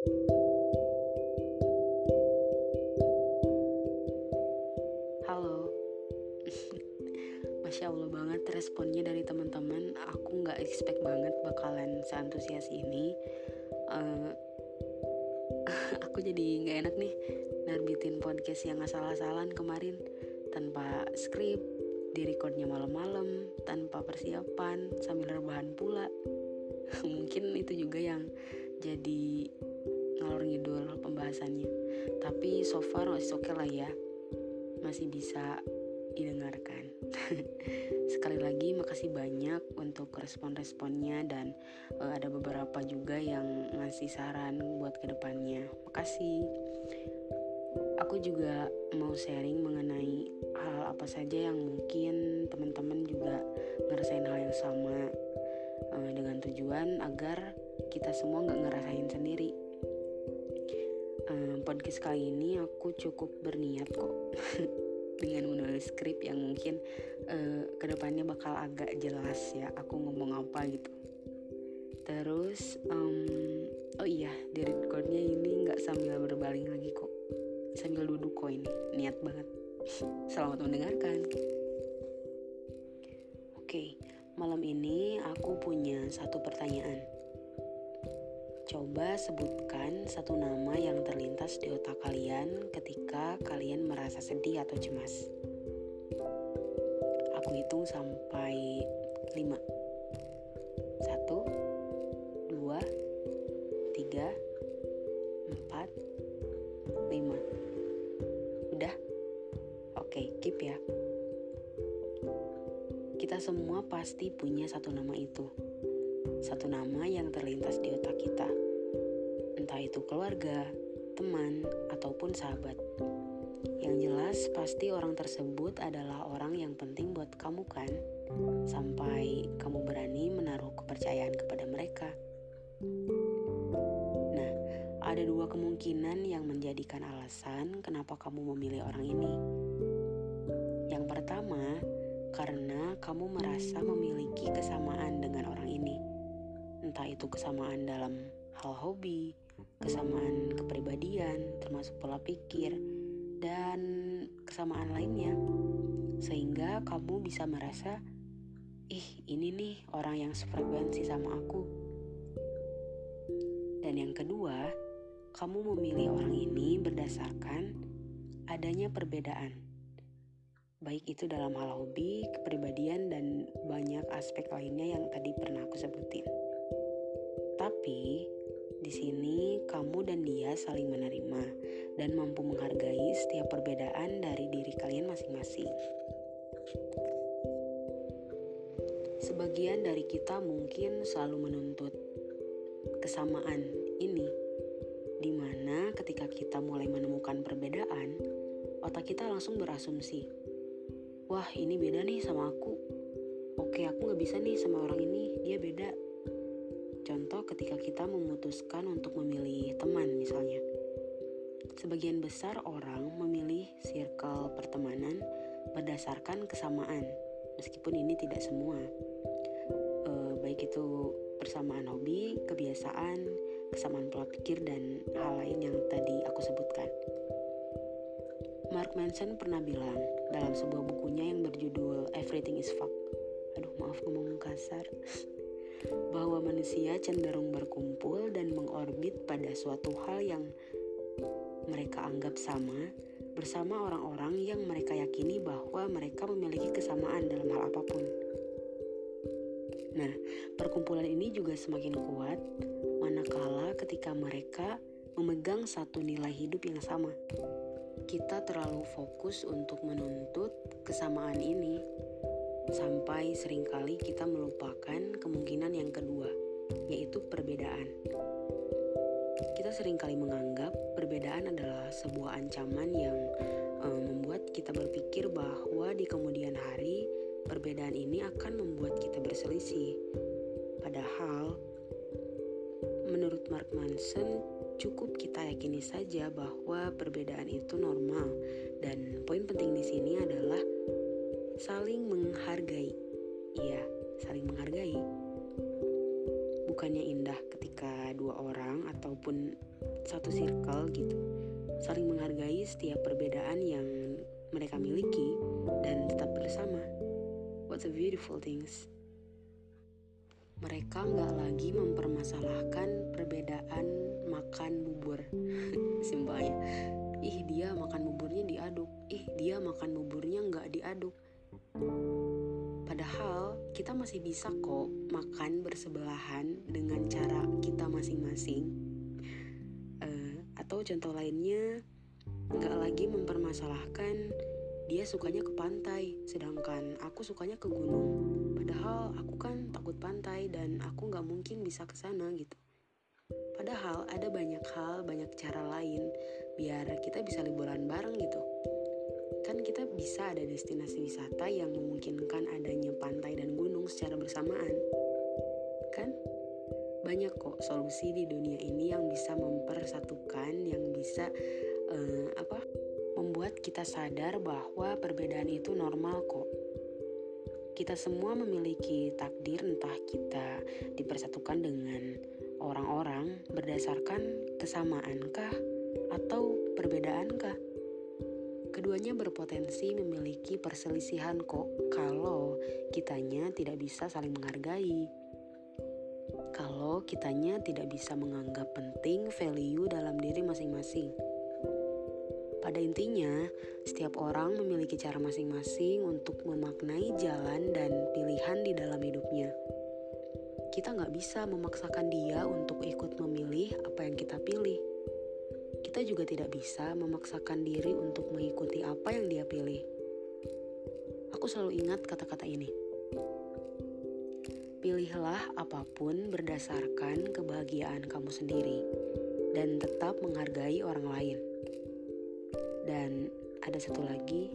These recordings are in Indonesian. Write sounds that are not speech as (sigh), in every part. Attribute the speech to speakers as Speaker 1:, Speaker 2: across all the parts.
Speaker 1: Halo, (laughs) Masya Allah banget responnya dari teman-teman. Aku nggak expect banget bakalan seantusias ini. Uh, (laughs) aku jadi nggak enak nih narbitin podcast yang asal-asalan kemarin tanpa skrip, direcordnya malam-malam, tanpa persiapan, sambil rebahan pula. (laughs) Mungkin itu juga yang jadi pembahasannya. Tapi so far masih oke okay lah ya. Masih bisa didengarkan. (laughs) Sekali lagi makasih banyak untuk respon-responnya dan uh, ada beberapa juga yang ngasih saran buat ke depannya. Makasih. Aku juga mau sharing mengenai hal apa saja yang mungkin teman-teman juga ngerasain hal yang sama uh, dengan tujuan agar kita semua nggak ngerasain sendiri podcast kali ini aku cukup berniat kok (laughs) dengan menulis skrip yang mungkin uh, ke depannya bakal agak jelas ya aku ngomong apa gitu. Terus um, oh iya di recordnya ini nggak sambil berbaling lagi kok. Sambil duduk kok ini niat banget. (laughs) Selamat mendengarkan. Oke malam ini aku punya satu pertanyaan. Coba sebutkan satu nama yang terlintas di otak kalian ketika kalian merasa sedih atau cemas. Aku hitung sampai lima. Satu, dua, tiga, empat, lima. Udah? Oke, keep ya. Kita semua pasti punya satu nama itu satu nama yang terlintas di otak kita, entah itu keluarga, teman, ataupun sahabat. Yang jelas, pasti orang tersebut adalah orang yang penting buat kamu, kan? Sampai kamu berani menaruh kepercayaan kepada mereka. Nah, ada dua kemungkinan yang menjadikan alasan kenapa kamu memilih orang ini. Yang pertama, karena kamu merasa memiliki kesamaan dengan orang ini entah itu kesamaan dalam hal hobi, kesamaan kepribadian, termasuk pola pikir, dan kesamaan lainnya. Sehingga kamu bisa merasa, ih ini nih orang yang sefrekuensi sama aku. Dan yang kedua, kamu memilih orang ini berdasarkan adanya perbedaan. Baik itu dalam hal hobi, kepribadian, dan banyak aspek lainnya yang tadi pernah aku sebutin. Tapi di sini kamu dan dia saling menerima dan mampu menghargai setiap perbedaan dari diri kalian masing-masing. Sebagian dari kita mungkin selalu menuntut kesamaan ini, di mana ketika kita mulai menemukan perbedaan, otak kita langsung berasumsi, "Wah, ini beda nih sama aku. Oke, aku gak bisa nih sama orang ini, dia beda." Contoh ketika kita memutuskan untuk memilih teman misalnya. Sebagian besar orang memilih circle pertemanan berdasarkan kesamaan, meskipun ini tidak semua. E, baik itu persamaan hobi, kebiasaan, kesamaan pola pikir dan hal lain yang tadi aku sebutkan. Mark Manson pernah bilang dalam sebuah bukunya yang berjudul Everything is Fuck. Aduh, maaf ngomong kasar. Bahwa manusia cenderung berkumpul dan mengorbit pada suatu hal yang mereka anggap sama bersama orang-orang yang mereka yakini bahwa mereka memiliki kesamaan dalam hal apa pun. Nah, perkumpulan ini juga semakin kuat manakala ketika mereka memegang satu nilai hidup yang sama. Kita terlalu fokus untuk menuntut kesamaan ini sampai sering kali kita melupakan kemungkinan yang kedua, yaitu perbedaan. Kita sering kali menganggap perbedaan adalah sebuah ancaman yang um, membuat kita berpikir bahwa di kemudian hari perbedaan ini akan membuat kita berselisih. Padahal, menurut Mark Manson, cukup kita yakini saja bahwa perbedaan itu normal dan poin penting di sini adalah saling menghargai. Iya, saling menghargai. bukannya indah ketika dua orang ataupun satu circle gitu saling menghargai setiap perbedaan yang mereka miliki dan tetap bersama. What a beautiful things. Mereka nggak lagi mempermasalahkan perbedaan makan bubur. (laughs) Simpelnya, ih dia makan buburnya diaduk, ih dia makan buburnya nggak diaduk. Kita masih bisa kok makan bersebelahan dengan cara kita masing-masing. Uh, atau contoh lainnya, nggak lagi mempermasalahkan dia sukanya ke pantai, sedangkan aku sukanya ke gunung. Padahal aku kan takut pantai dan aku nggak mungkin bisa ke sana gitu. Padahal ada banyak hal, banyak cara lain biar kita bisa liburan bareng gitu. Kan kita bisa ada destinasi wisata yang memungkinkan adanya pantai dan gunung secara bersamaan. Kan? Banyak kok solusi di dunia ini yang bisa mempersatukan, yang bisa uh, apa? membuat kita sadar bahwa perbedaan itu normal kok. Kita semua memiliki takdir entah kita dipersatukan dengan orang-orang berdasarkan kesamaankah atau perbedaankah. Keduanya berpotensi memiliki perselisihan kok kalau kitanya tidak bisa saling menghargai. Kalau kitanya tidak bisa menganggap penting value dalam diri masing-masing. Pada intinya, setiap orang memiliki cara masing-masing untuk memaknai jalan dan pilihan di dalam hidupnya. Kita nggak bisa memaksakan dia untuk ikut memilih apa yang kita pilih. Kita juga tidak bisa memaksakan diri untuk mengikuti apa yang dia pilih. Aku selalu ingat kata-kata ini. Pilihlah apa pun berdasarkan kebahagiaan kamu sendiri dan tetap menghargai orang lain. Dan ada satu lagi,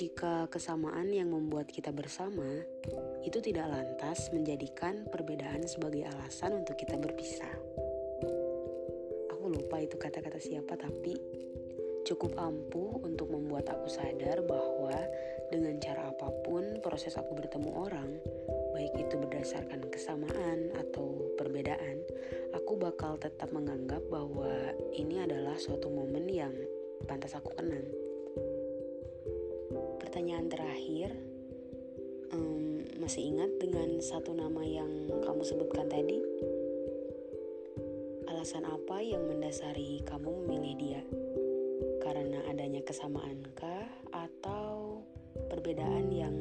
Speaker 1: jika kesamaan yang membuat kita bersama itu tidak lantas menjadikan perbedaan sebagai alasan untuk kita berpisah. Itu kata-kata siapa, tapi cukup ampuh untuk membuat aku sadar bahwa dengan cara apa pun proses aku bertemu orang, baik itu berdasarkan kesamaan atau perbedaan, aku bakal tetap menganggap bahwa ini adalah suatu momen yang pantas aku kenang. Pertanyaan terakhir, um, masih ingat dengan satu nama yang kamu sebutkan tadi? Alasan apa yang mendasari kamu memilih dia? Karena adanya kesamaankah atau perbedaan yang